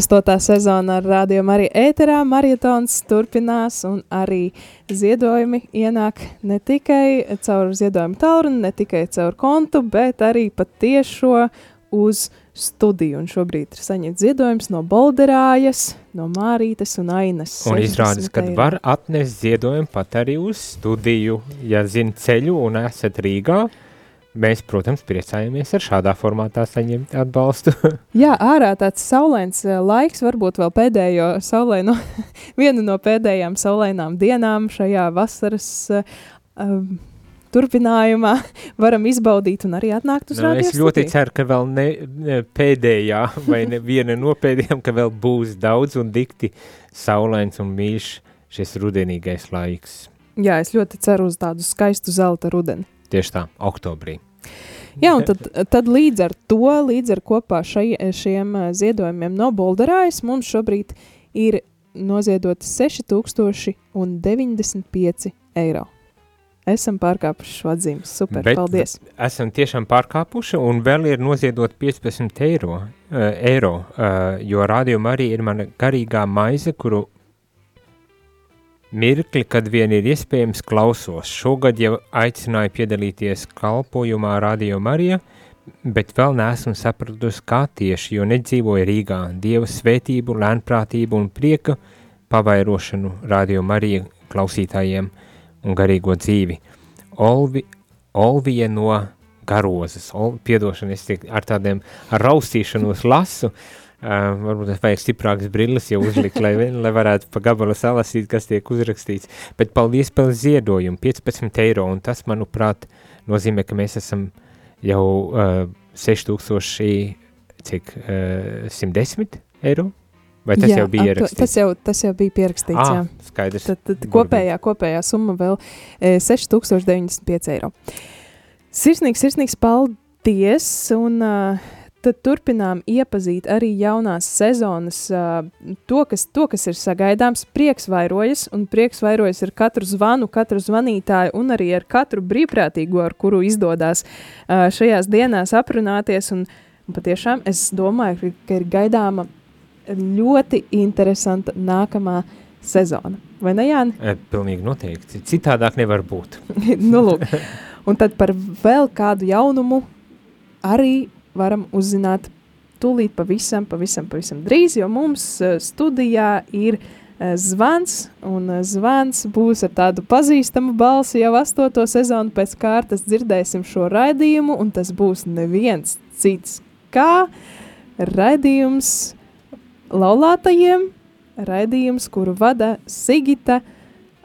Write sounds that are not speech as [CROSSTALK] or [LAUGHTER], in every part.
Astotā sezona ar Radio Mariju ēterā marietons turpinās un arī ziedojumi ienāk ne tikai caur ziedojumu taurunu, ne tikai caur kontu, bet arī pat tiešo uz studiju. Un šobrīd ir saņemts ziedojums no Bolderājas, no Mārītes un Ainas. Un izrādās, ka var atnest ziedojumu pat arī uz studiju, ja zina ceļu un esat Rīgā. Mēs, protams, priecājamies ar šādā formātā saņemt atbalstu. [LAUGHS] Jā, ārā tāds saulains eh, laiks, varbūt vēl pēdējo saulaino, [LAUGHS] vienu no pēdējām saulainām dienām šajā vasaras uh, turpinājumā [LAUGHS] varam izbaudīt un arī atnākt uz nu, Es ļoti ceru, ka vēl ne, ne pēdējā vai ne viena no pēdējām, ka vēl būs daudz un dikti saulains un mīļš šis rudenīgais laiks. Jā, es ļoti ceru uz tādu skaistu zelta rudeni. Tieši tā, oktobrī. Jā, un tad, tad līdz ar to, līdz ar kopā šai, šiem ziedojumiem no Bolderājas, mums šobrīd ir noziedoti 6095 eiro. Esam pārkāpuši šo atzīmi. Super, Bet paldies. Esam tiešām pārkāpuši un vēl ir noziedot 15 eiro, uh, eiro uh, jo rādījuma arī ir mana garīgā maize, kuru Mirkli, kad vien ir iespējams, klausos. Šogad jau aicināju piedalīties kalpojumā Radio Marija, bet vēl neesmu sapratusi, kā tieši, jo nedzīvoju Rīgā. Dieva svētību, lēnprātību un prieka pavairošanu Radio Marija klausītājiem un garīgo dzīvi. Olvi, Olvija no garozes, Ol, piedošana, es tiek ar tādiem ar raustīšanos lasu, uh, Uh, varbūt vajag stiprākas brilles jau uzlikt, lai, lai varētu pa gabalu salasīt, kas tiek uzrakstīts. Bet paldies par ziedojumu, 15 eiro, un tas, manuprāt, nozīmē, ka mēs esam jau uh, 6000, cik, uh, 110 eiro? Vai tas jā, jau bija ierakstīts? Tas jau, tas jau bija pierakstīts, ah, jā. Skaidrs. Tad, tad kopējā, kopējā summa vēl e, 6095 eiro. Sirsnīgs, sirsnīgs paldies, un uh, Tad turpinām iepazīt arī jaunās sezonas, to, kas, to, kas ir sagaidāms. Prieks vairojas, un prieks vairojas ar katru zvanu, katru zvanītāju, un arī ar katru brīvprātīgo, ar kuru izdodas šajās dienās aprunāties. Un, un patiešām es domāju, ka ir gaidāma ļoti interesanta nākamā sezona. Vai ne, Jāni? Pilnīgi noteikti. Citādāk nevar būt. [LAUGHS] nu, lūk. Un tad par vēl kādu jaunumu arī varam uzzināt tūlīt pavisam, pavisam, pavisam drīz, jo mums uh, studijā ir uh, zvans, un uh, zvans būs ar tādu pazīstamu balsi jau astoto sezonu pēc kārtas dzirdēsim šo raidījumu, un tas būs neviens cits kā raidījums laulātajiem, raidījums, kuru vada Sigita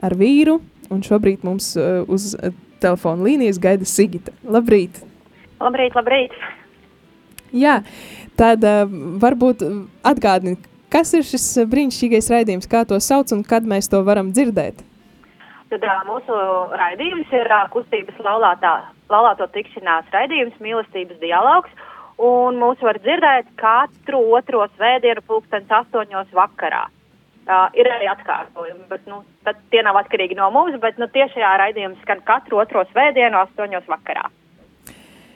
ar vīru, un šobrīd mums uz telefona līnijas gaida Sigita. Labrīt! Labrīt, labrīt! Jā, tad uh, varbūt atgādini, kas ir šis brīnišķīgais raidījums, kā to sauc un kad mēs to varam dzirdēt? Tad uh, mūsu raidījums ir uh, kustības laulātā, laulāto tikšanās raidījums, mīlestības dialogs, un mūs var dzirdēt katru otro svētdienu pulkstens astoņos vakarā. Uh, ir arī atkārtojumi, bet nu, tie nav atkarīgi no mums, bet nu, tiešajā raidījumā skan katru otro svētdienu astoņos vakarā.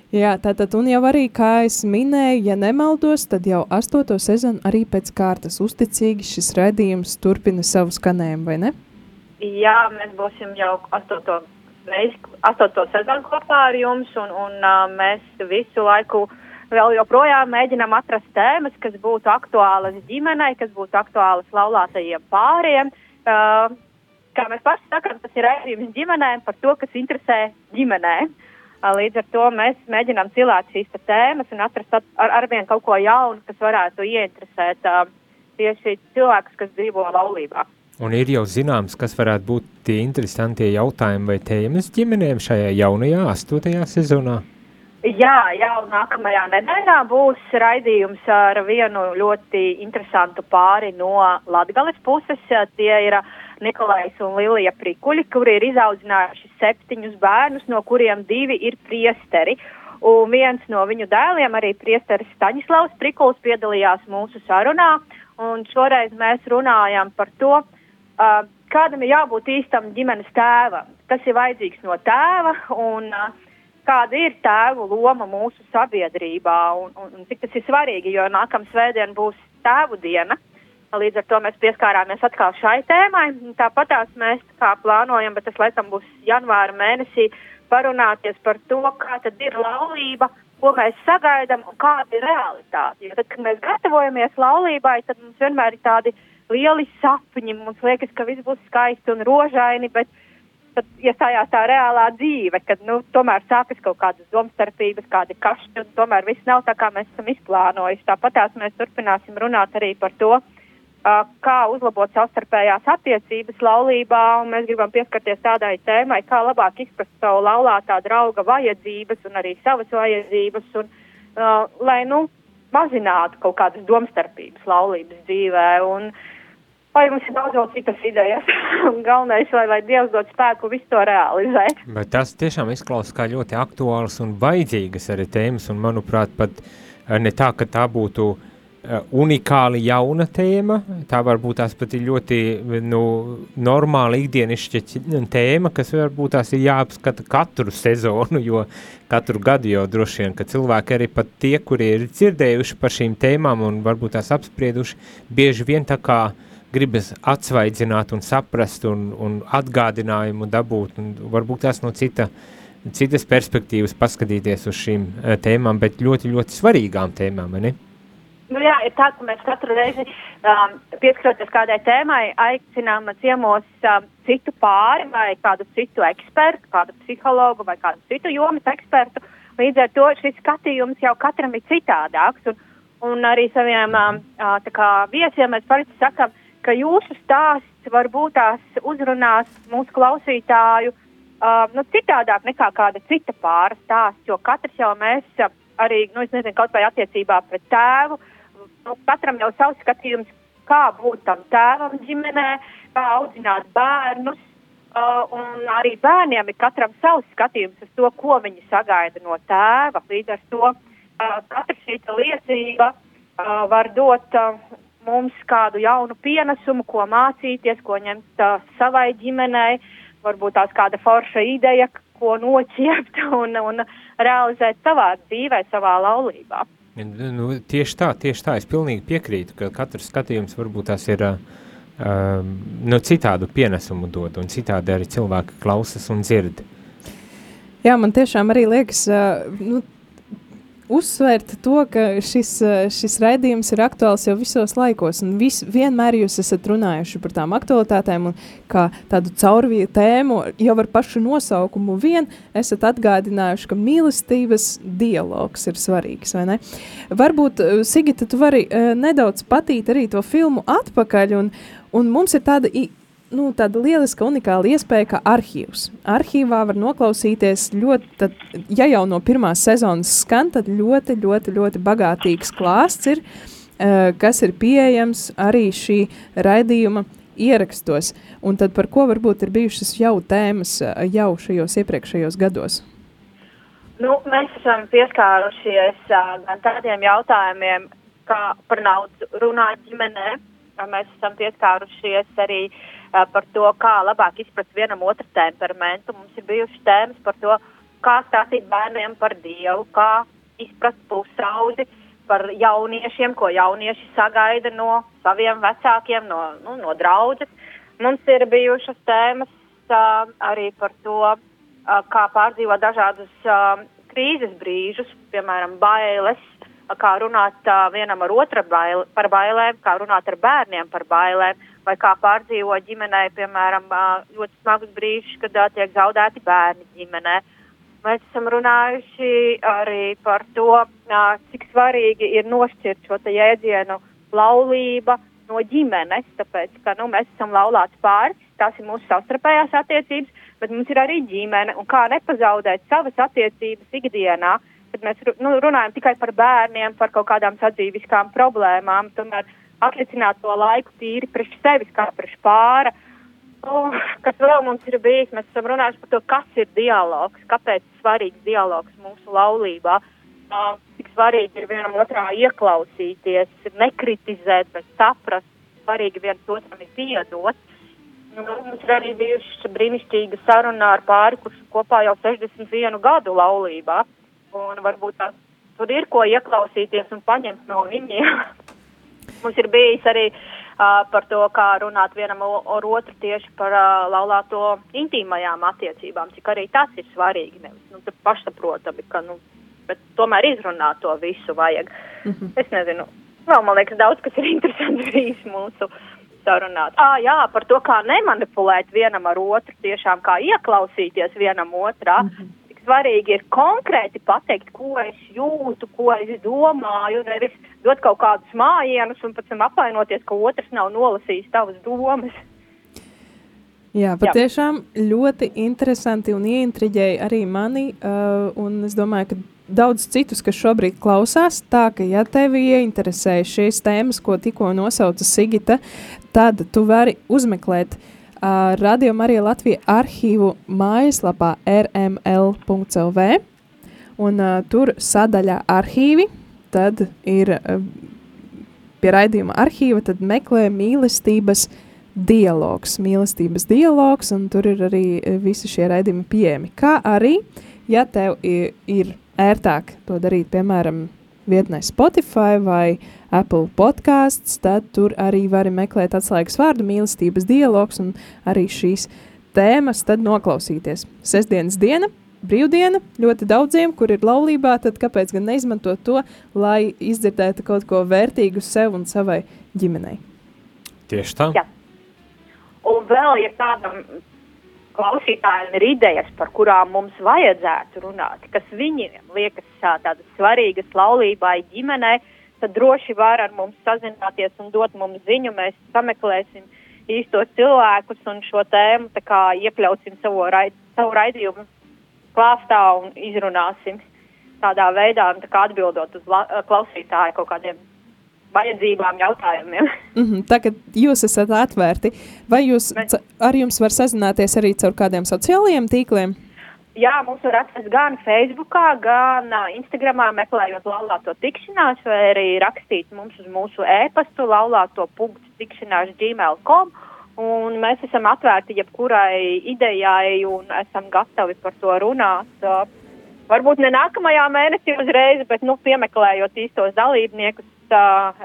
Jā, tātad, un jau arī, kā es minēju, ja nemaldos, tad jau astoto sezonu arī pēc kārtas uzticīgi šis redzījums turpina savu skanējumu, vai ne? Jā, mēs būsim jau astoto, reizi, astoto sezonu kopā ar jums, un, un uh, mēs visu laiku vēl joprojām mēģinām atrast tēmas, kas būtu aktuālas ģimenei, kas būtu aktuālas laulātajiem pāriem. Uh, kā mēs paši sakām, tas ir redzījums ģimenēm par to, kas interesē ģimenēm. Uh, Līdz ar to mēs mēģinām cilāt šīs tēmas un atrast ar, arvien kaut ko jaunu, kas varētu ieinteresēt tieši cilvēkus, kas dzīvo laulībā. Un ir jau zināms, kas varētu būt tie interesantie jautājumi vai tēmas ģimenēm šajā jaunajā, astotajā sezonā? Jā, jau nākamajā nedēļā būs raidījums ar vienu ļoti interesantu pāri no Latgales puses. Tie ir uh, Nikolais un Lilija Prikuļi, kuri ir izaudzinājuši septiņus bērnus, no kuriem divi ir priesteri. Un viens no viņu dēliem, arī priesteris Staņislavs Prikuls, piedalījās mūsu sarunā. Un šoreiz mēs runājam par to, uh, kādam ir jābūt īstam ģimenes tēvam, kas ir vajadzīgs no tēva un uh, kāda ir tēvu loma mūsu sabiedrībā un, un, un cik tas ir svarīgi, jo nākamā svētdiena būs tēvu diena. Līdz ar to mēs pieskārāmies atkal šai tēmai. Tāpatās mēs kā plānojam, bet tas laikam būs janvāra mēnesī, parunāties par to, kā tad ir laulība, ko mēs sagaidām un kāda ir realitāte. Jo tad, kad mēs gatavojamies laulībai, tad mums vienmēr ir tādi lieli sapņi. Mums liekas, ka viss būs skaisti un rožaini, bet tad iestājās tā reālā dzīve, kad nu, tomēr sākas kaut kādas domstarpības, kādi kašķi, un tomēr viss nav tā, kā mēs esam izplānojuši. Tāpatās mēs turpināsim runāt arī par to, uh, kā uzlabot savstarpējās attiecības laulībā, un mēs gribam pieskarties tādai tēmai, kā labāk izprast savu laulātā drauga vajadzības un arī savas vajadzības, un, uh, lai, nu, mazinātu kaut kādas domstarpības laulības dzīvē. Un, Vai mums ir daudz vēl citas idejas? [LAUGHS] Galvenais, lai, lai Dievs dod spēku visu to realizēt. Bet tas tiešām izklausās kā ļoti aktuāls un vajadzīgas arī tēmas, un manuprāt, pat ne tā, ka tā būtu uh, unikāli jauna tēma. Tā varbūt tās pat ir ļoti nu, normāla ikdienišķa tēma, kas varbūt tās ir jāapskata katru sezonu, jo katru gadu jau droši vien, ka cilvēki arī pat tie, kuri ir dzirdējuši par šīm tēmām un varbūt tās apsprieduši, bieži vien tā kā gribas atsvaidzināt un saprast un, un atgādinājumu dabūt un varbūt tās no cita citas perspektīvas paskatīties uz šīm eh, tēmām, bet ļoti, ļoti svarīgām tēmām, ne? Nu, jā, ir tā, ka mēs katru reizi um, pieskaroties kādai tēmai, aicinām ciemos um, citu pāri vai kādu citu ekspertu, kādu psihologu vai kādu citu jomas ekspertu. Līdz ar to šis skatījums jau katram ir citādāks. Un, un arī saviem um, kā, viesiem mēs parasti sakam, ka jūsu stāsts varbūt tās uzrunās mūsu klausītāju uh, nu, citādāk nekā kāda cita pāra stāsts, jo katrs jau mēs uh, arī, nu, es nezinu, kaut vai attiecībā pret tēvu, uh, nu, katram jau savs skatījums, kā būt tam tēvam ģimenē, kā audzināt bērnus. Uh, un arī bērniem ir katram savs skatījums uz to, ko viņi sagaida no tēva. Līdz ar to uh, katra šī liecība uh, var dot uh, mums kādu jaunu pienesumu, ko mācīties, ko ņemt uh, savai ģimenei, varbūt tās kāda forša ideja, ko noķert [LAUGHS] un, un realizēt savā dzīvē, savā laulībā. Nu, tieši tā, tieši tā, es pilnīgi piekrītu, ka katrs skatījums varbūt tās ir uh, nu, citādu pienesumu dod, un citādi arī cilvēki klausas un dzird. Jā, man tiešām arī liekas, uh, nu, uzsvērt to, ka šis, eh, šis raidījums ir aktuāls jau visos laikos, un vis, vienmēr jūs esat runājuši par tām aktualitātēm, un kā tādu caurvīju tēmu jau ar pašu nosaukumu vien esat atgādinājuši, ka mīlestības dialogs ir svarīgs, vai ne? Varbūt, eh, Sigita, tu vari uh, nedaudz patīt arī to filmu atpakaļ, un, un mums ir tāda nu, tāda lieliska, unikāla iespēja, ka arhīvs. Arhīvā var noklausīties ļoti, tad, ja jau no pirmās sezonas skan, tad ļoti, ļoti, ļoti bagātīgs klāsts ir, uh, kas ir pieejams arī šī raidījuma ierakstos. Un tad par ko varbūt ir bijušas jau tēmas uh, jau šajos iepriekšējos gados? Nu, mēs esam pieskārušies uh, tādiem jautājumiem, kā par naudu runāt ģimenē. Mēs esam pieskārušies arī uh, par to, kā labāk izprast vienam otru temperamentu. Mums ir bijušas tēmas par to, kā stāstīt bērniem par Dievu, kā izprast pusaudzi, par jauniešiem, ko jaunieši sagaida no saviem vecākiem, no, nu, no draudzes. Mums ir bijušas tēmas uh, arī par to, uh, kā pārdzīvot dažādus uh, krīzes brīžus, piemēram, bailes, kā runāt uh, vienam ar otru bail, par bailēm, kā runāt ar bērniem par bailēm vai kā pārdzīvo ģimenē, piemēram, ļoti smagus brīžus, kad tiek zaudēti bērni ģimenē. Mēs esam runājuši arī par to, cik svarīgi ir nošķirt šo jēdzienu laulība no ģimenes, tāpēc, ka nu, mēs esam laulāts pāris, tās ir mūsu savstarpējās attiecības, bet mums ir arī ģimene, un kā nepazaudēt savas attiecības ikdienā, kad mēs nu, runājam tikai par bērniem, par kaut kādām sadzīviskām problēmām, tomēr atlicināt to laiku tīri priekš sevis, kā priekš pāra. Oh, kas vēl mums ir bijis, mēs esam runājuši par to, kas ir dialogs, kāpēc ir svarīgs dialogs mūsu laulībā, uh, cik svarīgi ir vienam otrā ieklausīties, nekritizēt, bet saprast, svarīgi viens otram ir piedot. Nu, mums ir arī bijuši brīnišķīga saruna ar pāri, kurš kopā jau 61 gadu laulībā, un varbūt tās tur ir ko ieklausīties un paņemt no viņiem. [LAUGHS] Mums ir bijis arī uh, par to, kā runāt vienam ar otru tieši par uh, laulāto intīmajām attiecībām, cik arī tas ir svarīgi. Nevis, nu, pašsaprotami, ka, nu, bet tomēr izrunāt to visu vajag. Mm -hmm. Es nezinu, vēl man liekas daudz, kas ir [LAUGHS] interesants bijis mūsu sarunāt. Ah, jā, par to, kā nemanipulēt vienam ar otru, tiešām kā ieklausīties vienam otrā. Mm -hmm. Svarīgi ir konkrēti pateikt, ko es jūtu, ko es domāju, nevis dot kaut kādus mājienus un pēc tam apvainoties, ka otrs nav nolasījis tavas domas. Jā, patiešām Jā. ļoti interesanti un ieintriģēja arī mani. Uh, un es domāju, ka daudz citus, kas šobrīd klausās. Tā ka, ja tevi ieinteresē šīs tēmas, ko tikko nosauca Sigita, tad tu vari uzmeklēt uh, Radio Marija Latvija arhīvu mājaslapā rml.lv. Un uh, tur sadaļā arhīvi, tad ir uh, pie raidījuma arhīva, tad meklē mīlestības dialogs, mīlestības dialogs, un tur ir arī visi šie raidījumi pieejami. Kā arī, ja tev ir, ir ērtāk to darīt, piemēram, vietnē Spotify vai Apple podkāsts, tad tur arī vari meklēt atslēgas vārdu mīlestības dialogs un arī šīs tēmas tad noklausīties. Sesdienas diena, brīvdiena ļoti daudziem, kur ir laulībā, tad kāpēc gan neizmantot to, lai izdzirdētu kaut ko vērtīgu sev un savai ģimenei? Tieši tā. Jā. Un vēl, ja kādam klausītājiem ir idejas, par kurām mums vajadzētu runāt, kas viņiem liekas tādas svarīgas laulībai, ģimenei, tad droši var ar mums sazināties un dot mums ziņu. Mēs sameklēsim īstos cilvēkus un šo tēmu iekļausim savu, raid, savu raidījumu klāstā un izrunāsim tādā veidā, tā kā atbildot uz la, klausītāju kaut kādiem vajadzībām, jautājumiem. [LAUGHS] Mm -hmm, tagad jūs esat atvērti. Vai jūs Mēs... ar jums var sazināties arī caur kādiem sociālajiem tīkliem? Jā, mums var atrast gan Facebook, gan Instagramā, meklējot laulāto tikšanās, vai arī rakstīt mums uz mūsu e-pastu laulāto punktu tikšanās gmail.com. Un mēs esam atvērti jebkurai idejai un esam gatavi par to runāt. Varbūt ne nākamajā mēnesī uzreiz, bet nu, piemeklējot īstos dalībniekus,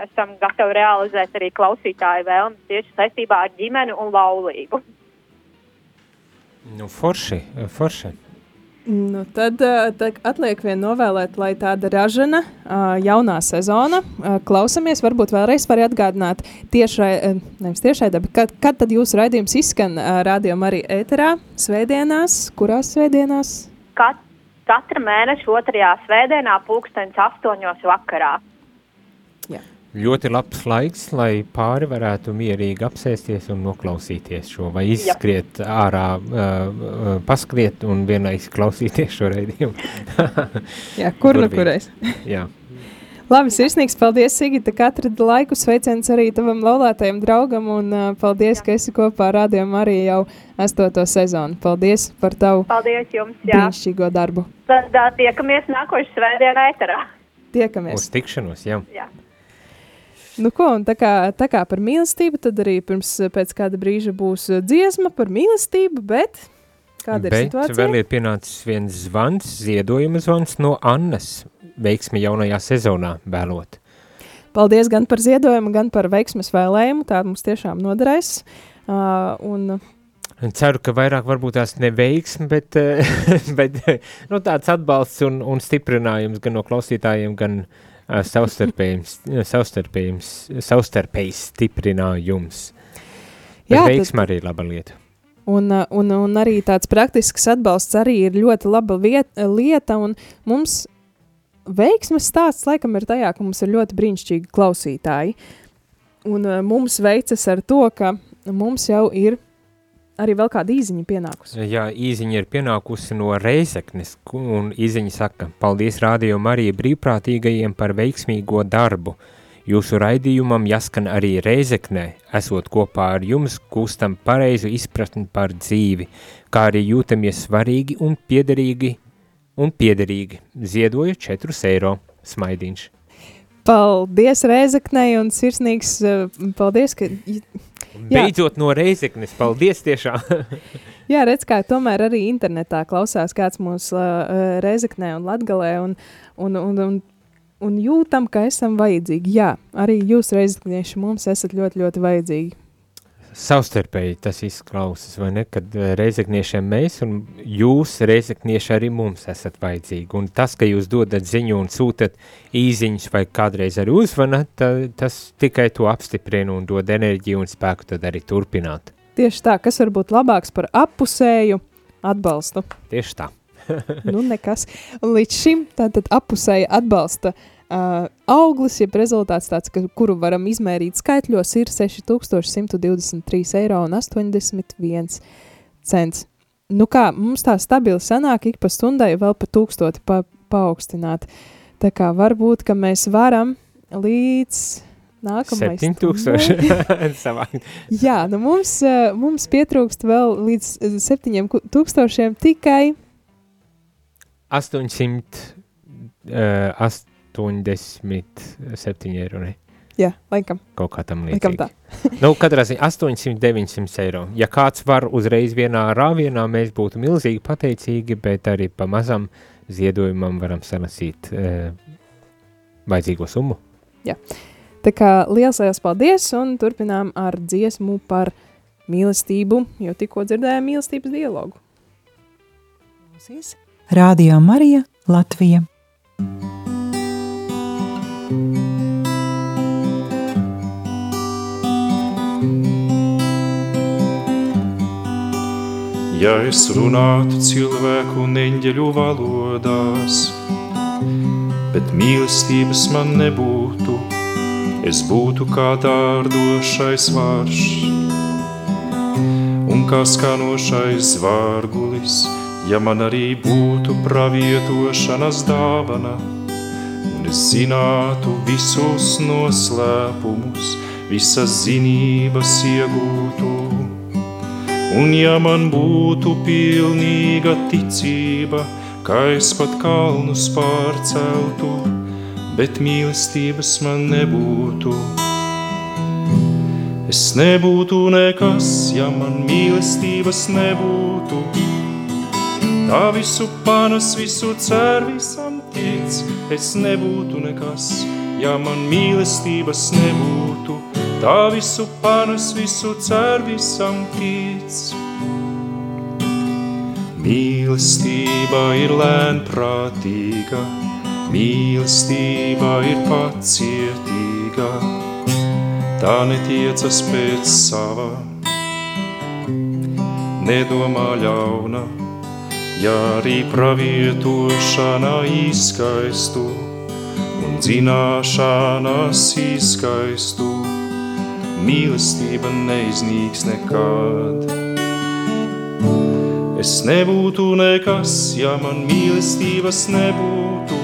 esam gatavi realizēt arī klausītāju vēlmes tieši saistībā ar ģimeni un laulību. Nu, forši, forši. Nu, tad, tad atliek vien novēlēt, lai tāda ražana, jaunā sezona, klausamies, varbūt vēlreiz var atgādināt tiešai, nevis tiešai, bet kad, kad tad jūsu raidījums izskan rādījumā arī ēterā, svētdienās, kurās svētdienās? Kat, katra mēneša otrajā svētdienā pulkstens astoņos vakarā. Ļoti labs laiks, lai pāri varētu mierīgi apsēsties un noklausīties šo, vai izskriet Jā. ārā, uh, paskriet un vienlaiks klausīties šo reidījumu. [LAUGHS] Jā, kur nu kurais. Jā. [LAUGHS] Labi, sirsnīgs paldies, Sigita, ka atrada laiku. Sveiciens arī tavam laulātajam draugam un uh, paldies, jā. ka esi kopā ar rādījumu arī jau astoto sezonu. Paldies par tavu paldies jums, jā. brīnišķīgo darbu. Tad uh, tiekamies nākošu svētdienu ēterā. Tiekamies. Uz tikšanos, jā. jā. Nu, ko, tā, kā, tā kā par mīlestību, tad arī pirms pēc kāda brīža būs uh, dziesma par mīlestību, bet kāda ir bet situācija? vēl ir pienācis viens zvans, ziedojuma zvans no Annas, veiksmi jaunajā sezonā vēlot. Paldies gan par ziedojumu, gan par veiksmes vēlējumu, tā mums tiešām noderēs. Uh, un Ceru, ka vairāk varbūt tās neveiksmi, bet, [LAUGHS] bet nu, tāds atbalsts un, un stiprinājums gan no klausītājiem, gan savstarpējums, savstarpējs stiprinājums. Bet Jā, veiksma tad... arī laba lieta. Un, un, un arī tāds praktisks atbalsts arī ir ļoti laba viet, lieta, un mums veiksmes stāsts laikam ir tajā, ka mums ir ļoti brīnišķīgi klausītāji. Un mums veicas ar to, ka mums jau ir arī vēl kāda īziņa pienākusi. Jā, īziņa ir pienākusi no Reizeknes, un īziņa saka, paldies rādio Marija brīvprātīgajiem par veiksmīgo darbu. Jūsu raidījumam jāskan arī Reizeknē, esot kopā ar jums, gūstam pareizu izpratni par dzīvi, kā arī jūtamies svarīgi un piederīgi, un piederīgi. Ziedoju 4 eiro smaidiņš. Paldies Reizeknei un sirsnīgs eh, paldies, ka Beidzot no reizeknes, paldies tiešām! [LAUGHS] Jā, redz, kā tomēr arī internetā klausās kāds mūsu uh, reizeknē un latgalē, un, un, un, un un jūtam, ka esam vajadzīgi. Jā, arī jūs reizeknieši mums esat ļoti, ļoti vajadzīgi. Savstarpēji tas izklausās, vai ne? Kad eh, reizekniešiem mēs un jūs, reizeknieši, arī mums esat vajadzīgi. Un tas, ka jūs dodat ziņu un sūtat īziņus vai kādreiz arī uzvanat, ta, tas tikai to apstiprina un dod enerģiju un spēku tad arī turpināt. Tieši tā, kas var būt labāks par appusēju atbalstu. Tieši tā. [LAUGHS] nu, nekas. Un līdz šim tātad appusēja atbalsta uh, auglis, jeb rezultāts tāds, ka, kuru varam izmērīt skaitļos, ir 6123 eiro un 81 cents. Nu kā, mums tā stabili sanāk ik pa stundai vēl pa tūkstoti pa, paaugstināt. Tā kā varbūt, ka mēs varam līdz nākamais 7000 [LAUGHS] Jā, nu mums, mums pietrūkst vēl līdz 7000 tikai 800 uh, 8 87 eiro. Ne? Jā, laikam. Kaut kā tam tā. nu, katrā ziņā 800, 900 eiro. Ja kāds var uzreiz vienā rāvienā, mēs būtu milzīgi pateicīgi, bet arī pa mazam ziedojumam varam salasīt e, vajadzīgo summu. Jā. Tā kā liels, liels paldies un turpinām ar dziesmu par mīlestību, jo tikko dzirdējām mīlestības dialogu. Radio Marija Latvija. Ja es runātu cilvēku un eņģeļu valodās, bet mīlestības man nebūtu, es būtu kā dārdošais vārš un kā skanošais zvārgulis, ja man arī būtu pravietošanas dāvana un es zinātu visus noslēpumus, visas zinības iegūtu Un ja man būtu pilnīga ticība, kā es pat kalnus pārceltu, bet mīlestības man nebūtu. Es nebūtu nekas, ja man mīlestības nebūtu. Tā visu panas, visu cer, visam tic. Es nebūtu nekas, ja man mīlestības nebūtu. Tā visu panes, visu cer, visam tic. Mīlestība ir lēnprātīga, mīlestība ir pacietīga, tā netiecas pēc sava, nedomā ļauna, ja arī pravietošana izskaistu un zināšanas izskaistu mīlestība neiznīks nekad. Es nebūtu nekas, ja man mīlestības nebūtu.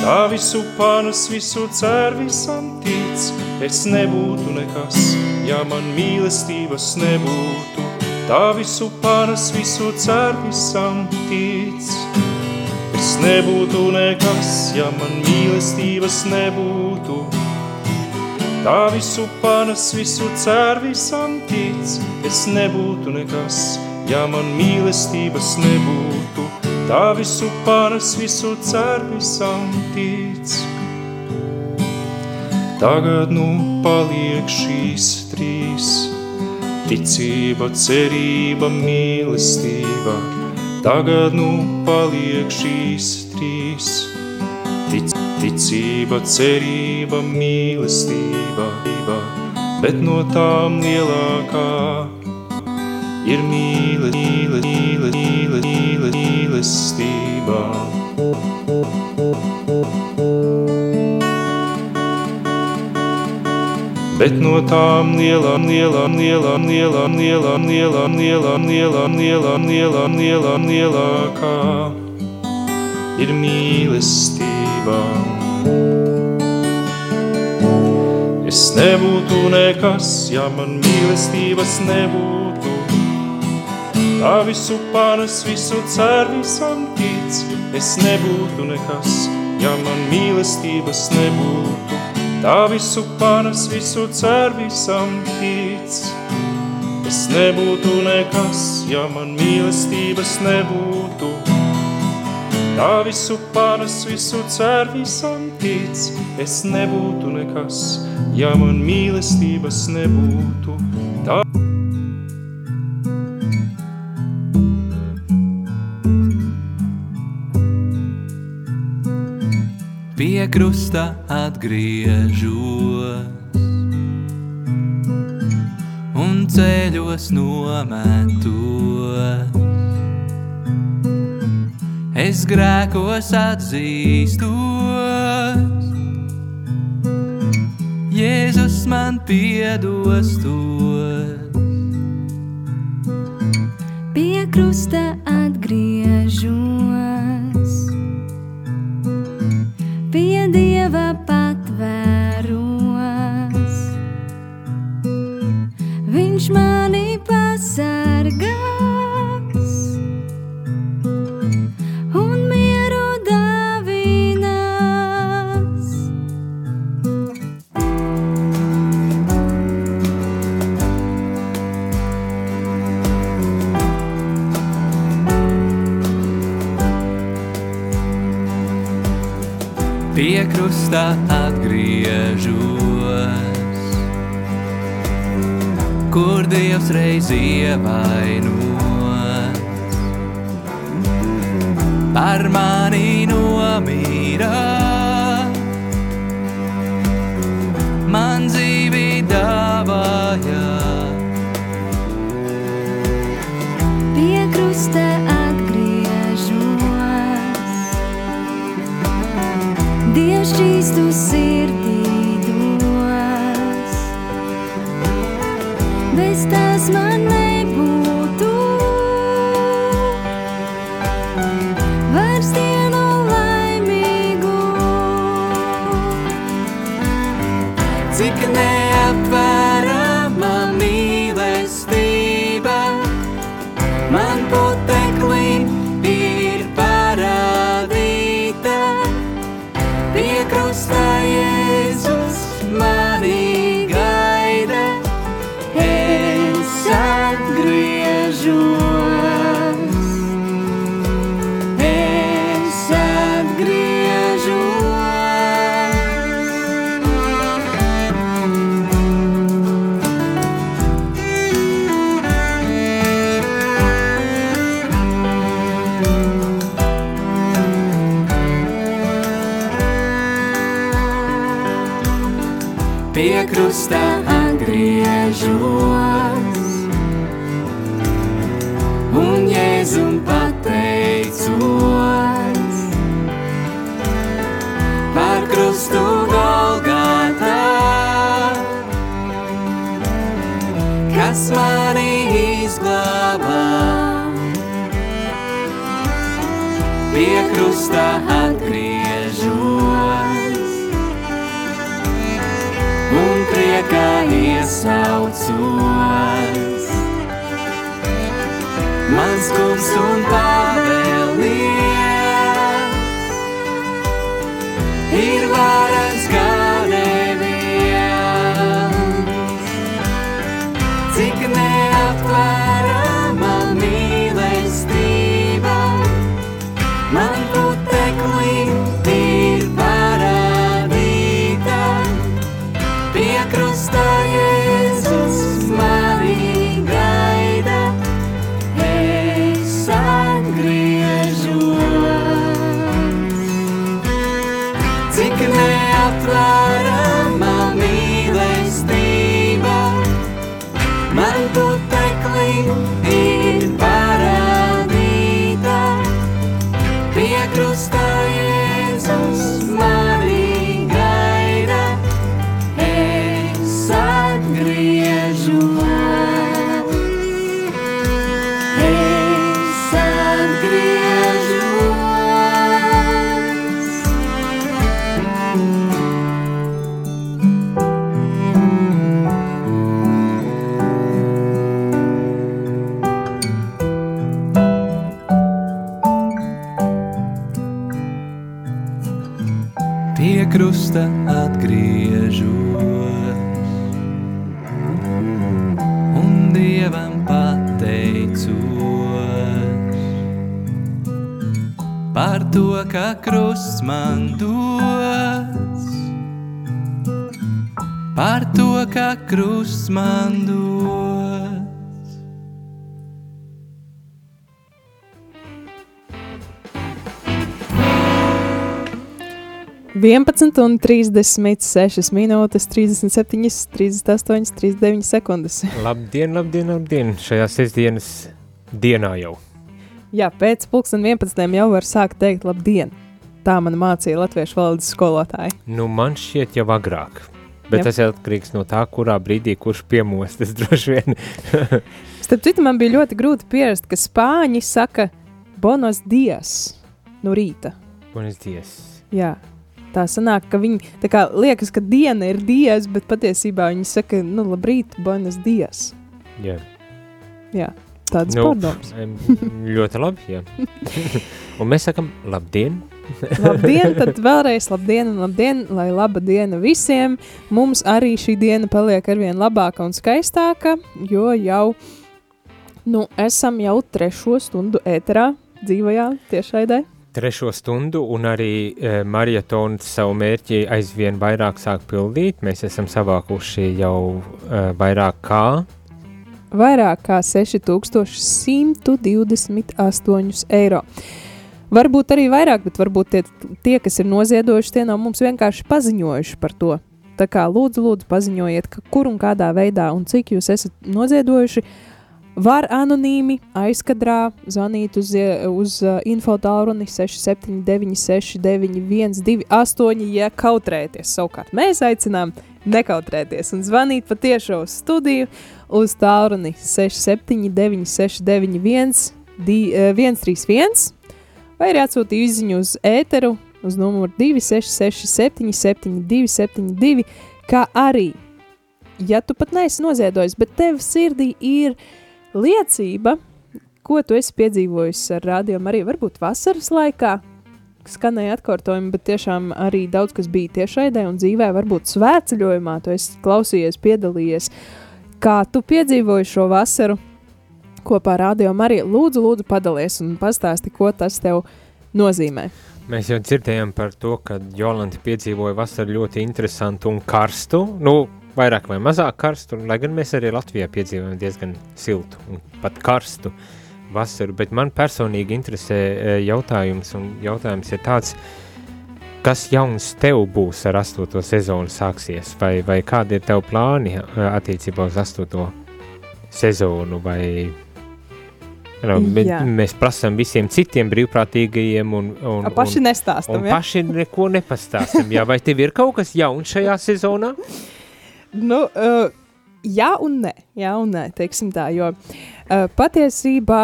Tā visu panas, visu cer, visam tic. Es nebūtu nekas, ja man mīlestības nebūtu. Tā visu panas, visu cer, visam tic. Es nebūtu nekas, ja man mīlestības nebūtu. Tā visu panas, visu cer, visam tic, es nebūtu nekas, ja man mīlestības nebūtu. Tā visu panas, visu cer, visam tic. Tagad nu paliek šīs trīs, ticība, cerība, mīlestība. Tagad nu paliek šīs trīs, ticība ticība, cerība, mīlestība, bet no tām lielākā ir mīle, mīle, mīle, mīle, mīle, mīlestība. Bet no tām lielām, lielām, lielām, lielām, lielām, lielām, lielām, lielām, lielām, lielām, lielām, lielākā ir mīlestība. Es nebūtu nekas, ja man mīlestības nebūtu. Tā visu panes, visu cer, visam tic. Es nebūtu nekas, ja man mīlestības nebūtu. Tā visu panes, visu cer, visam tic. Es nebūtu nekas, ja man mīlestības nebūtu. Tā visu panes, visu cer, visam tic, es nebūtu nekas, ja man mīlestības nebūtu. Tā pie krusta atgriežos un ceļos nometos. Es grēkos atzīstos, Jēzus man piedos tos. Pie krusta atgriežos, Par mani nomīra, man dzīvi Pie krusta atgriežos un Jēzum pateicos par krustu Golgatā, kas mani izglābā. Pie krusta atgriežos iesaucos. Mans kungs un pavēlies man puteklī ir parādīta. 11 un 36 minūtes, 37, 38, 39 sekundes. Labdien, labdien, labdien! Šajā sestdienas dienā jau. Jā, pēc pulksten 11 jau var sākt teikt labdien. Tā man mācīja latviešu valodas skolotāja. Nu, man šķiet jau agrāk. Bet Jā. tas atkarīgs no tā, kurā brīdī kurš piemostas [LAUGHS] droši vien. Starp citu, man bija ļoti grūti pierast, ka spāņi saka bonos dias no rīta. Buenos dias. Jā. Tā sanāk, ka viņi kā liekas, ka diena ir dias, bet patiesībā viņi saka, nu, labrīt, bonos dias. Jā. Jā, tāds Nu, pārdoms. [LAUGHS] ļoti labi, jā. Un mēs sakam labdien. Labdien, tad vēlreiz labdien un labdien, lai laba diena visiem. Mums arī šī diena paliek arvien labāka un skaistāka, jo jau, nu, esam jau trešo stundu ēterā dzīvajā tiešraidē. Trešo stundu un arī e, marietons savu mērķi aizvien vairāk sāk pildīt. Mēs esam savākuši jau e, vairāk kā Vairāk kā 6128 eiro. Varbūt arī vairāk, bet varbūt tie, tie kas ir noziedojuši, tie nav mums vienkārši paziņojuši par to. Tā kā lūdzu, lūdzu paziņojiet, kur un kādā veidā un cik jūs esat noziedojuši. Var anonīmi aizkadrā zvanīt uz, uz uh, infotālruni 679, 691, 28, ja kautrēties. Savukārt mēs aicinām nekautrēties un zvanīt patiešo uz studiju uz tālruni 679, 691, di- eh, 131, vai arī atsūtīt izziņu uz ēteru uz numuru 266, 772, 72, kā arī, ja tu pat neesi noziedojis, bet tev sirdī ir liecība, ko tu esi piedzīvojis ar rādījumu arī varbūt vasaras laikā, skanēja atkārtojumi, bet tiešām arī daudz kas bija tiešraidē un dzīvē, varbūt svētceļojumā, tu esi klausījies, piedalījies, kā tu piedzīvoji šo vasaru kopā ar Radio Mariju. Lūdzu, lūdzu, padalies un pastāsti, ko tas tev nozīmē. Mēs jau dzirdējām par to, ka Jolanta piedzīvoja vasaru ļoti interesantu un karstu. Nu, vairāk vai mazāk karstu, lai gan mēs arī Latvijā piedzīvojam diezgan siltu un pat karstu vasaru. Bet man personīgi interesē e, jautājums, un jautājums ir tāds, kas jauns tev būs ar astoto sezonu sāksies, vai, vai kādi ir tev plāni e, attiecībā uz astoto sezonu, vai Nu, bet Jā. mēs prasām visiem citiem brīvprātīgajiem un, un, paši un, nestāstam, un ja? paši neko nepastāstam. Jā, vai tev ir kaut kas jauns šajā sezonā? Nu, uh, jā un nē, jā un nē, teiksim tā, jo uh, patiesībā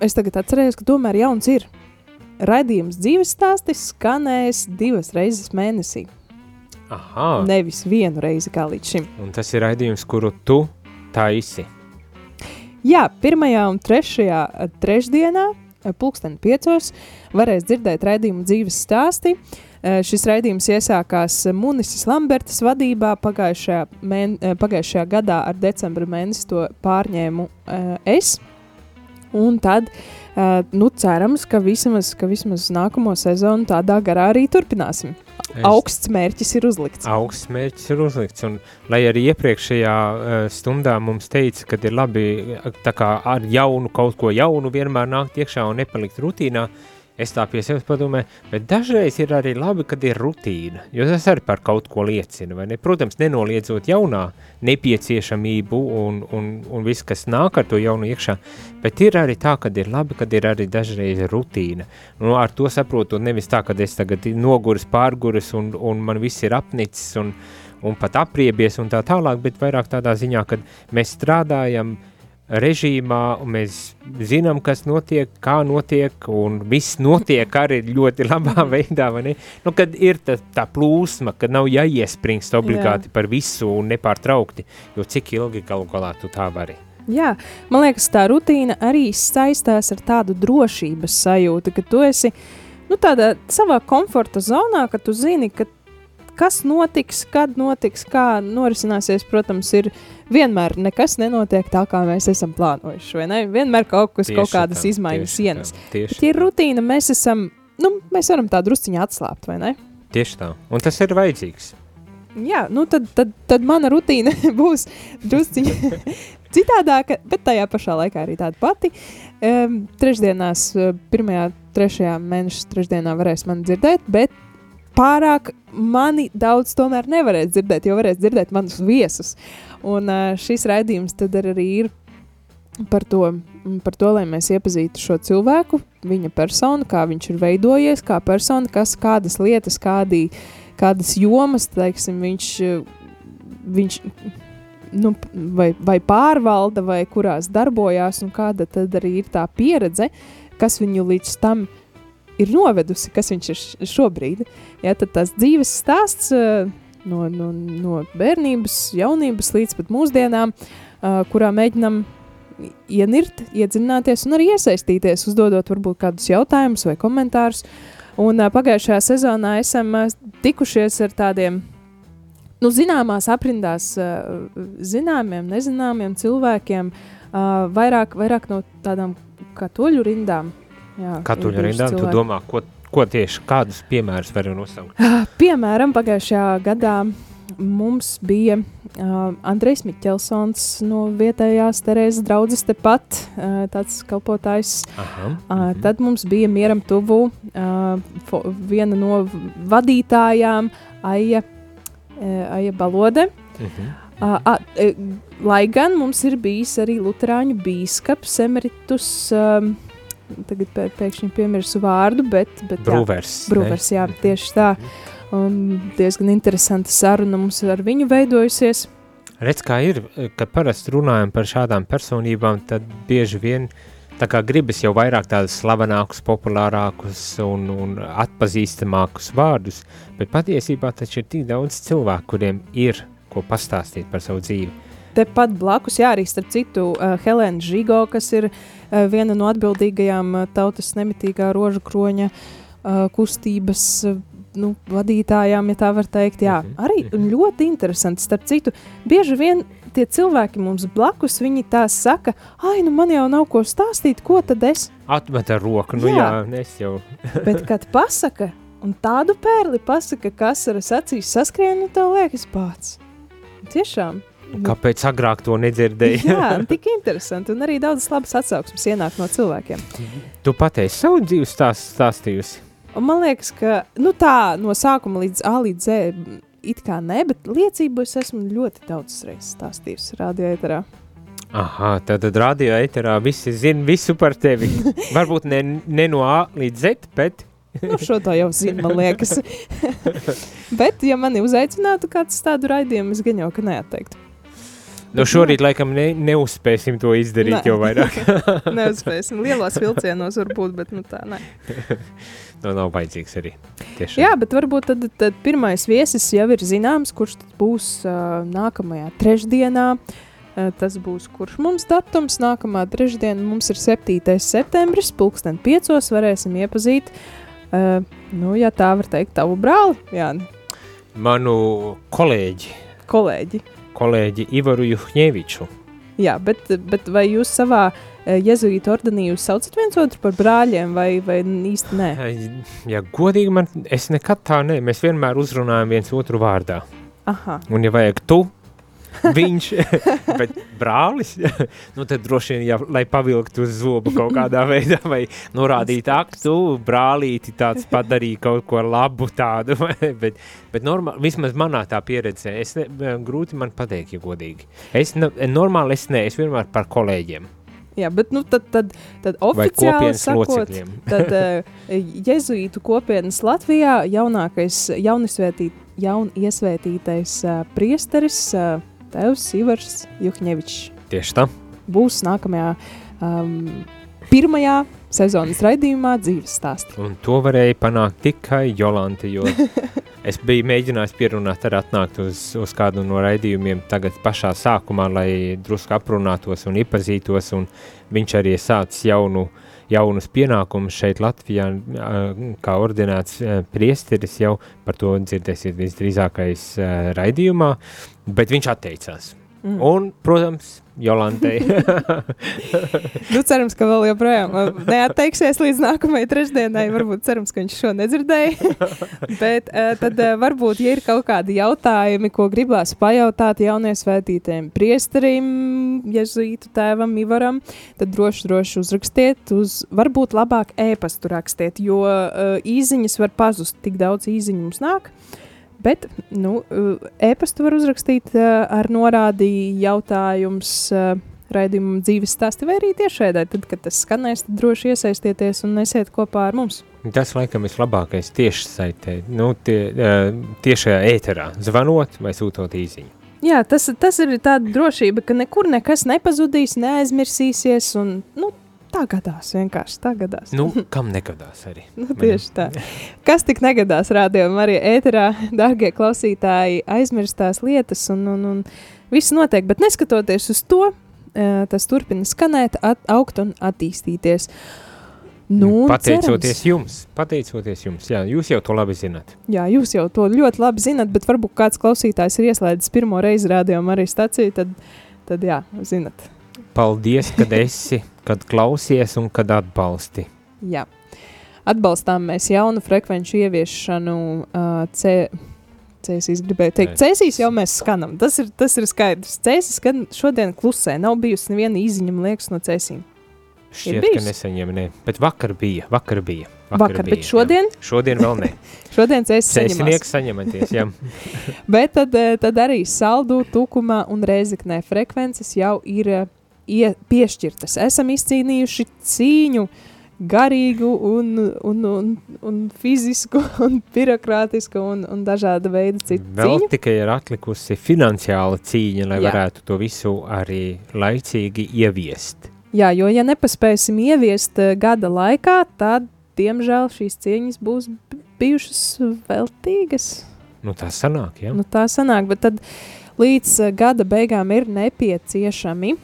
es tagad atcerējos, ka tomēr jauns ir. Raidījums dzīves stāstis skanēs divas reizes mēnesī, Aha, nevis vienu reizi kā līdz šim. un tas ir raidījums, kuru tu taisi. Jā, pirmajā un trešajā eh, trešdienā, pulksten piecos, varēs dzirdēt raidījumu dzīves stāsti. Eh, Šis raidījums iesākās Munises Lambertas vadībā pagājušajā, mēn, eh, pagājušajā gadā ar decembra mēnesi to pārņēmu eh, es. Un tad, uh, nu, cerams, ka vismaz, ka vismaz nākamo sezonu tādā garā arī turpināsim. Es- Augsts mērķis ir uzlikts. Augsts mērķis ir uzlikts, un lai arī iepriekšējā uh, stundā mums teica, ka ir labi kā ar jaunu kaut ko jaunu vienmēr nākt iekšā un nepalikt rutīnā, es tā pie sevis padomāju, bet dažreiz ir arī labi, kad ir rutīna, jo tas arī par kaut ko liecina, vai ne? Protams, nenoliedzot jaunā nepieciešamību un, un, un viss, kas nāk ar to jaunu iekšā, bet ir arī tā, kad ir labi, kad ir arī dažreiz rutīna. Nu, ar to saprotu nevis tā, ka es tagad noguris, pārguris un, un man viss ir apnicis un, un pat apriebies un tā tālāk, bet vairāk tādā ziņā, kad mēs strādājam režīmā, un mēs zinām, kas notiek, kā notiek, un viss notiek arī ļoti labā veidā, vai ne? Nu, kad ir tā, tā plūsma, kad nav jāiespringst obligāti Jā. par visu un nepārtraukti, jo cik ilgi galu galā tu tā vari. Jā, man liekas, tā rutīna arī saistās ar tādu drošības sajūtu, ka tu esi nu, tādā savā komforta zonā, ka tu zini, ka kas notiks, kad notiks, kā norisināsies. Protams, ir vienmēr nekas nenotiek tā, kā mēs esam plānojuši. Vienmēr kaut kas, kaut kādas izmaiņas ienes. Tieši Bet, ja ir rutīna, mēs esam nu, mēs varam tā drusciņā atslābt, vai ne? Tieši tā. Un tas ir vajadzīgs. Jā, nu tad, tad, tad mana rutīna [LAUGHS] būs drusciņa [LAUGHS] citādāka, bet tajā pašā laikā arī tāda pati. Um, trešdienās, pirmajā, trešajā mēneša trešdienā varēs mani dzirdēt, bet pārāk mani daudz tomēr nevarēs dzirdēt, jo varēs dzirdēt manus viesus. Un uh, šis raidījums tad arī ir par to, par to, lai mēs iepazītu šo cilvēku, viņa personu, kā viņš ir veidojies, kā persona, kas, kādas lietas, kādi, kādas jomas, teiksim, viņš, viņš nu, vai, vai pārvalda, vai kurās darbojās, un kāda tad arī ir tā pieredze, kas viņu līdz tam ir novedusi, kas viņš ir šobrīd. Ja, tad tas dzīves stāsts uh, no, no, no bērnības, jaunības līdz pat mūsdienām, uh, kurā mēģinam ienirt, iedziļināties un arī iesaistīties, uzdodot varbūt kādus jautājumus vai komentārus. Un uh, pagājušajā sezonā esam tikušies ar tādiem, nu, zināmās aprindās, zināmiem, nezināmiem cilvēkiem, vairāk, vairāk no tādām katoļu rindām. Jā, Katoļu ir bijuši rindā, tu domā, ko, ko tieši, kādus piemērus var nosaukt? Ah, Piemēram, pagājušajā gadā mums bija uh, Andrejs Mikelsons no vietējās Terēzes draudzes tepat, uh, tāds kalpotājs. Aha. Uh, tad mums bija mieram tuvu uh, viena no vadītājām, Aija, uh, Aija Balode. Mhm. Uh, uh, e, lai gan mums ir bijis arī Lutāņu biskups, emeritus, um, tagad pē, pēkšņi piemirsu vārdu, bet, bet jā, Brūvers. ne? Brūvers, jā, tieši tā. Un diezgan interesanta saruna mums ar viņu veidojusies. Redz, kā ir, kad parasti runājam par šādām personībām, tad bieži vien tā kā gribas jau vairāk tādus slavenākus, populārākus un, un atpazīstamākus vārdus, bet patiesībā taču ir tik daudz cilvēku, kuriem ir ko pastāstīt par savu dzīvi. Tepat blakus, jā, arī starp citu, uh, Helēna Žigo, kas ir uh, viena no atbildīgajām uh, tautas nemitīgā rožu kroņa uh, kustības uh, nu, vadītājām, ja tā var teikt. Jā, Mhm, arī ļoti interesanti. Starp citu, bieži vien tie cilvēki mums blakus, viņi tā saka, ai, nu man jau nav ko stāstīt, ko tad es? Atmet ar roku, nu jā, Jā. jā es jau. [LAUGHS] Bet, kad pasaka, un tādu pērli pasaka, kas ar acīs saskrien, nu tev liekas pats. Tiešām. Kāpēc agrāk to nedzirdēju? [LAUGHS] Jā, tik interesanti. Un arī daudz labas atsauksmes ienāk no cilvēkiem. tu pateici savu dzīvi stāst, stāstījusi. Un man liekas, ka nu, tā no sākuma līdz A līdz Z it kā ne, bet liecību es esmu ļoti daudz reizes stāstījusi radioeterā. Aha, tad, tad radio eterā visi zina visu par tevi. [LAUGHS] Varbūt ne, ne no A līdz Z, bet [LAUGHS] Nu, šo to jau zinu, man liekas. bet, ja mani uzaicinātu kāds tādu raidījumu, es gan jau ka neatteiktu. No šorīt laikam ne, neuzspēsim to izdarīt Nē. jau vairāk. [LAUGHS] Neuzspēsim. Lielos vilcienos varbūt, bet nu tā, nē. [LAUGHS] no, nav vajadzīgs arī. Tiešām. Jā, bet varbūt tad, tad pirmais viesis jau ir zināms, kurš būs uh, nākamajā trešdienā. Uh, tas būs kurš mums datums. Nākamā trešdiena mums ir 7. septembris, pulksten 5. varēsim iepazīt, uh, nu, ja tā var teikt, tavu brāli, jā, Manu kolēģi, kolēģi. Kolēģi Ivaru Juhņeviču. Jā, bet, bet vai jūs savā uh, jezuītu ordenī jūs saucat viens otru par brāļiem vai, vai īsti nē? Ja godīgi man, es nekad tā ne, mēs vienmēr uzrunājam viens otru vārdā. Aha, Un ja vajag tu, viņš, [LAUGHS] bet brālis, [LAUGHS] nu tad droši vien, ja, lai pavilktu uz zobu kaut kādā veidā, vai norādītu, ak, tu brālīti tāds padarīja kaut ko labu tādu, [LAUGHS] bet, bet normāli, vismaz manā tā pieredzē, es ne, grūti man pateikt, ja godīgi. Es, ne, normāli es ne, es vienmēr par kolēģiem jā, bet nu tad, tad, tad oficiāli sakot. Tad uh, jezuītu kopienas Latvijā jaunākais, jaunisvētīt, jaun iesvētītais uh, priesteris, uh, tevs Ivars Juhņevičs, Tieši tā. būs nākamajā um, pirmajā sezonas raidījumā dzīves stāstā. Un to varēja panākt tikai Jolanta, jo [LAUGHS] es biju mēģinājis pierunāt arī atnākt uz, uz kādu no raidījumiem tagad pašā sākumā, lai drusku aprunātos un iepazītos, un viņš arī sācis jaunu, jaunus pienākumus šeit Latvijā, kā ordinēts priesteris jau, par to dzirdēsiet visdrīzākais raidījumā, bet viņš atteicās. Mm. Un, protams, Jolantei. [LAUGHS] nu, cerams, ka vēl joprojām uh, neatteiksies līdz nākamajai trešdienai. Varbūt cerams, ka viņš šo nedzirdēja. [LAUGHS] Bet uh, tad uh, varbūt, ja ir kaut kādi jautājumi, ko gribās pajautāt jauniesvētītiem priesterim, jezuītu tēvam Ivaram, tad droši, droši uzrakstiet uz, varbūt labāk ēpastu rakstiet, jo uh, īziņas var pazust, tik daudz īziņu mums nāk. Bet nu, e-pastu var uzrakstīt ar norādi jautājums raidījumam dzīves stāsti vai arī tiešraidē. Tad, kad tas skanēs, tad droši iesaistieties un esiet kopā ar mums. Tas, laikam, ir labākais tieši saitē, nu, tie, tiešajā ēterā, zvanot vai sūtot īziņu. Jā, tas, tas ir tāda drošība, ka nekur nekas nepazudīs, neaizmirsīsies un, nu, Tā gadās, vienkārši tā gadās. Nu, kam negadās arī? [LAUGHS] nu, tieši tā. Kas tik negadās rādījumā arī ēterā, dārgie klausītāji, aizmirstās lietas un, un, un viss notiek, bet neskatoties uz to, tas turpina skanēt, at, augt un attīstīties. Nu, pateicoties cerams. jums, pateicoties jums, jā, jūs jau to labi zināt. Jā, jūs jau to ļoti labi zināt, bet varbūt kāds klausītājs ir ieslēdzis pirmo reizi rādījumu arī staciju, tad, tad jā, zinat. Paldies, kad esi kad klausies un kad atbalsti. Jā. Atbalstām mēs jaunu frekvenču ieviešanu uh, C. Cēsīs gribēju teikt, cēsīs jau mēs skanam. Tas ir, tas ir skaidrs. Cēsīs skan šodien klusē. Nav bijusi neviena man liekas, no cēsīm. Šķiet, ka nesaņem, ne. Bet vakar bija, vakar bija. Vakar, vakar bija, bet šodien? Jā. Šodien vēl ne. [LAUGHS] šodien cēsīs Cēsinieks saņematies, jā. [LAUGHS] bet tad, tad arī saldu, tukumā un reizeknē frekvences jau ir ie, piešķirtas. Esam izcīnījuši cīņu garīgu un, un, un, un fizisku [LAUGHS] un birokrātisku un, un dažāda veida citu Vēl cīņu. tikai ir atlikusi finansiāla cīņa, lai Jā. varētu to visu arī laicīgi ieviest. Jā, jo ja nepaspēsim ieviest uh, gada laikā, tad, diemžēl, šīs cīņas būs bijušas veltīgas. Nu, tā sanāk, jā. Nu, tā sanāk, bet tad līdz uh, gada beigām ir nepieciešami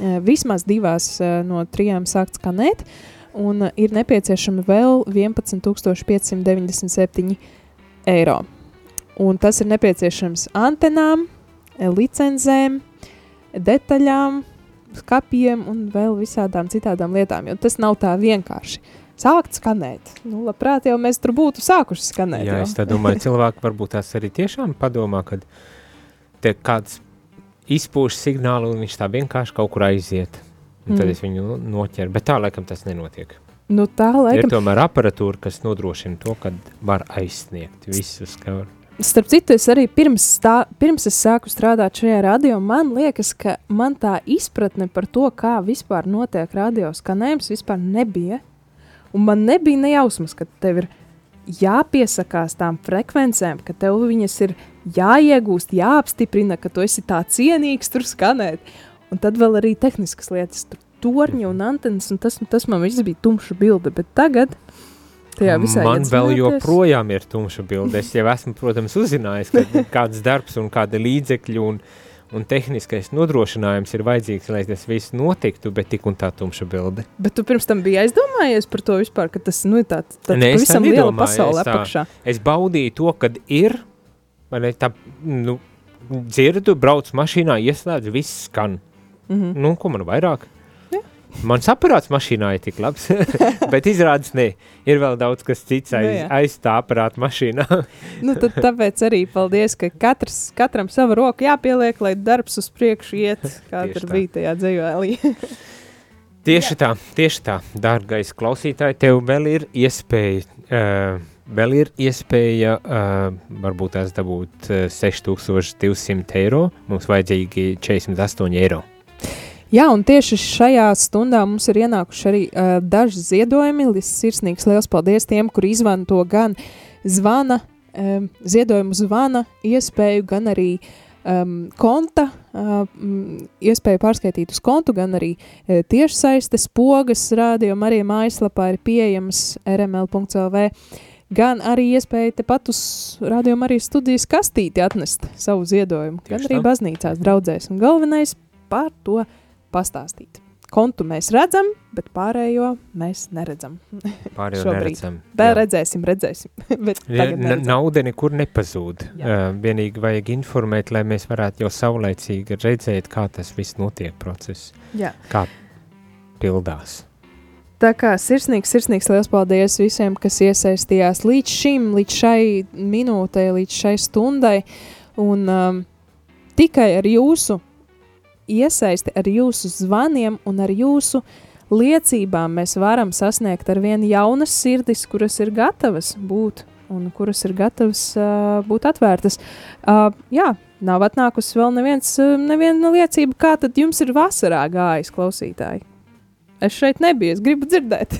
vismaz divās eh, no trijām sākt skanēt, un eh, ir nepieciešami vēl 11,597 eiro. Un tas ir nepieciešams antenām, licencēm, detaļām, skapiem un vēl visādām citām lietām, jo tas nav tā vienkārši. Sākt skanēt. Nu, labprāt, jau mēs tur būtu sākuši skanēt. Jā, jau. es domāju, cilvēki varbūt tās arī tiešām padomā, kad kāds izpūš signālu, un viņš tā vienkārši kaut kur aiziet. Un tad mm. es viņu noķeru, bet tā laikam tas nenotiek. Nu, tā laikam. Ir tomēr aparatūra, kas nodrošina to, ka var aizsniegt visus, ka var. Starp citu, es arī pirms, stā, pirms es sāku strādāt šajā radio, man liekas, ka man tā izpratne par to, kā vispār notiek radio skanējums, vispār nebija. Un man nebija nejausmas, ka tev ir jāpiesakās tām frekvencēm, ka tev viņas ir jāiegūst, jāapstiprina, ka tu esi tā cienīgs tur skanēt. Un tad vēl arī tehniskas lietas, tur torņi un antenas, un tas, tas man viss bija tumša bilde, bet tagad tajā visā Man vēl joprojām ir tumša bilde. Es jau esmu, protams, uzzinājis, ka kāds darbs un kāda līdzekļu un, un tehniskais nodrošinājums ir vajadzīgs, lai tas viss notiktu, bet tik un tā tumša bilde. Bet tu pirms tam biji aizdomājies par to vispār, ka tas, nu, tā, tā ne, pavisam liela pasaule apakšā. Es baudīju to, kad ir, vai ne, tā, nu, dzirdu, brauc mašīnā, ieslēdz, viss skan. Mm -hmm. Nu, ko man vairāk? Ja. Mans aparāts mašīnā ir tik labs, [LAUGHS] bet izrādās, ne, ir vēl daudz kas cits aiz, nu, aiz tā aparāta mašīnā. [LAUGHS] nu, tad tāpēc arī paldies, ka katrs, katram sava roka jāpieliek, lai darbs uz priekšu iet, [LAUGHS] kā tur bija tajā dzējvēlī. tieši Jā. tā, tieši tā, dārgais klausītāji, tev vēl ir iespēja uh, Vēl ir iespēja uh, varbūt tās dabūt uh, 6200 eiro. Mums vajadzīgi 48 eiro. Jā, un tieši šajā stundā mums ir ienākuši arī uh, daži ziedojumi. Sirsnīgs liels paldies tiem, kuri izmanto gan zvana, um, ziedojumu zvana iespēju, gan arī um, konta, uh, iespēju pārskaitīt uz kontu, gan arī uh, tiešsaistes pogas rādījuma arī mājaslapā ir pieejams rml.lv gan arī iespēja tepat uz rādījuma arī studijas kastīti atnest savu ziedojumu, Tieši gan arī tā. baznīcās draudzēs. Un galvenais par to pastāstīt. kontu mēs redzam, bet pārējo mēs neredzam. [LAUGHS] Pārējo neredzam. Vēl Jā. redzēsim, redzēsim. [LAUGHS] bet Ja, nauda nekur nepazūd. Jā. Uh, vienīgi vajag informēt, lai mēs varētu jau saulaicīgi redzēt, kā tas viss notiek process, Jā. kā pildās. Tā kā sirsnīgs, sirsnīgs liels paldies visiem, kas iesaistījās līdz šim, līdz šai minūtei, līdz šai stundai. Un um, tikai ar jūsu iesaisti, ar jūsu zvaniem un ar jūsu liecībām mēs varam sasniegt ar vien jaunas sirdis, kuras ir gatavas būt un kuras ir gatavas uh, būt atvērtas. Uh, jā, nav atnākusi vēl neviens, neviena liecība, kā tad jums ir vasarā gājis klausītāji. Es šeit nebiju, es gribu dzirdēt,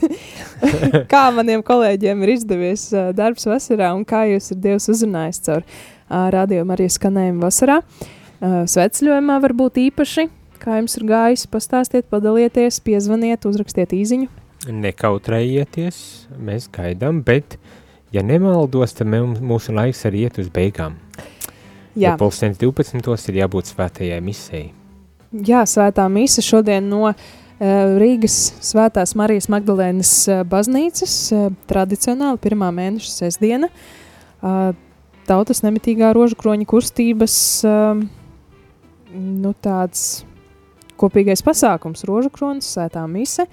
[LAUGHS] kā maniem kolēģiem ir izdevies uh, darbs vasarā un kā jūs ir Dievs uzrunājis caur uh, rādījumu arī skanējumu vasarā. Uh, Sveceļojumā var būt īpaši, kā jums ir gājis, pastāstiet, padalieties, piezvaniet, uzrakstiet īziņu. Nekautrējieties, mēs gaidām, bet, ja nemaldos, tad mūsu laiks arī iet uz beigām. Jā, Ja pulkstens 12. ir jābūt svētajai misijai. Jā svētā mise šodien no uh, Rīgas Svētās Marijas Magdalēnas uh, baznīcas, uh, tradicionāli pirmā mēneša sestdiena. Uh, tautas nemitīgā rožkroņa kustības uh, nu, tāds kopīgais pasākums, rožkronis, svētā mise,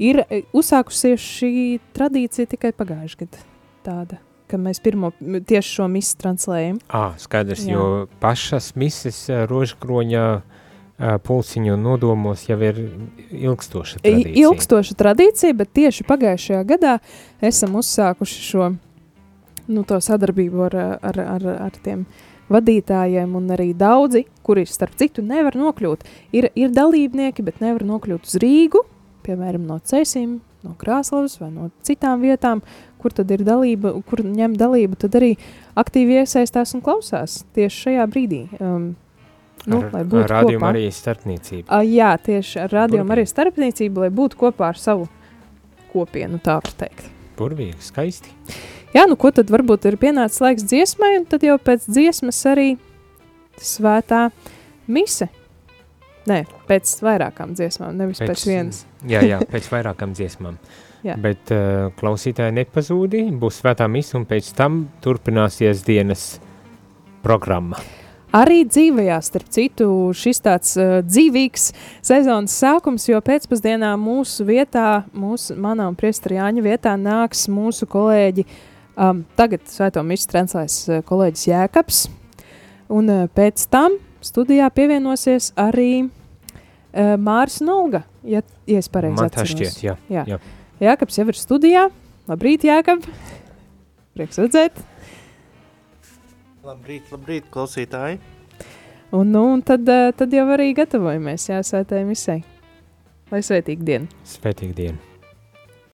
ir eh, uzsākusies šī tradīcija tikai pagājušajā gadā. Tāda, ka mēs pirmo tieši šo misi translējam. Ah, skaidrs, Jā. jo pašas mises eh, rožkroņa eh, pulciņu nodomos jau ir ilgstoša tradīcija. ilgstoša tradīcija, bet tieši pagājušajā gadā esam uzsākuši šo nu, sadarbību ar, ar, ar, ar tiem vadītājiem, un arī daudzi, kuri, starp citu, nevar nokļūt. Ir, ir dalībnieki, bet nevar nokļūt uz Rīgu, piemēram, no Cēsīm, no Krāslavas vai no citām vietām, kur tad ir dalība, kur ņem dalību, tad arī aktīvi iesaistās un klausās tieši šajā brīdī. Um, nu, lai būtu rādījuma kopā. arī starpniecība. Uh, jā, tieši ar rādījumu arī Burvīgi. starpniecību, lai būtu kopā ar savu kopienu, tā var teikt. Burvīgi, skaisti. Jā, nu ko tad varbūt ir pienācis laiks dziesmai, un tad jau pēc dziesmas arī svētā mise. Nē, pēc vairākām dziesmām, nevis pēc, pēc vienas. Jā, jā, pēc [LAUGHS] vairākām dziesmām. Jā. Bet uh, klausītāji nepazūdi, būs svētā mise, un pēc tam turpināsies dienas programma. Arī dzīvajā, starp citu, šis tāds uh, dzīvīgs sezonas sākums, jo pēcpusdienā mūsu vietā, mūsu, manā un priestara Jāņa vietā nāks mūsu kolēģi, um, tagad svēto misu translēs uh, kolēģis Jēkabs, un uh, pēc tam studijā pievienosies arī uh, Māris Nolga, ja, ja es pareizi Man tā atceros. šķiet, jā. Jā. jā. Jēkabs jau ir studijā. Labrīt, Jēkab! Prieks redzēt! Labrīt, labrīt, klausītāji! Un, nu, un tad, eh, tad jau arī gatavojamies jāsētai misai. Lai svētīga diena! Svētīga diena.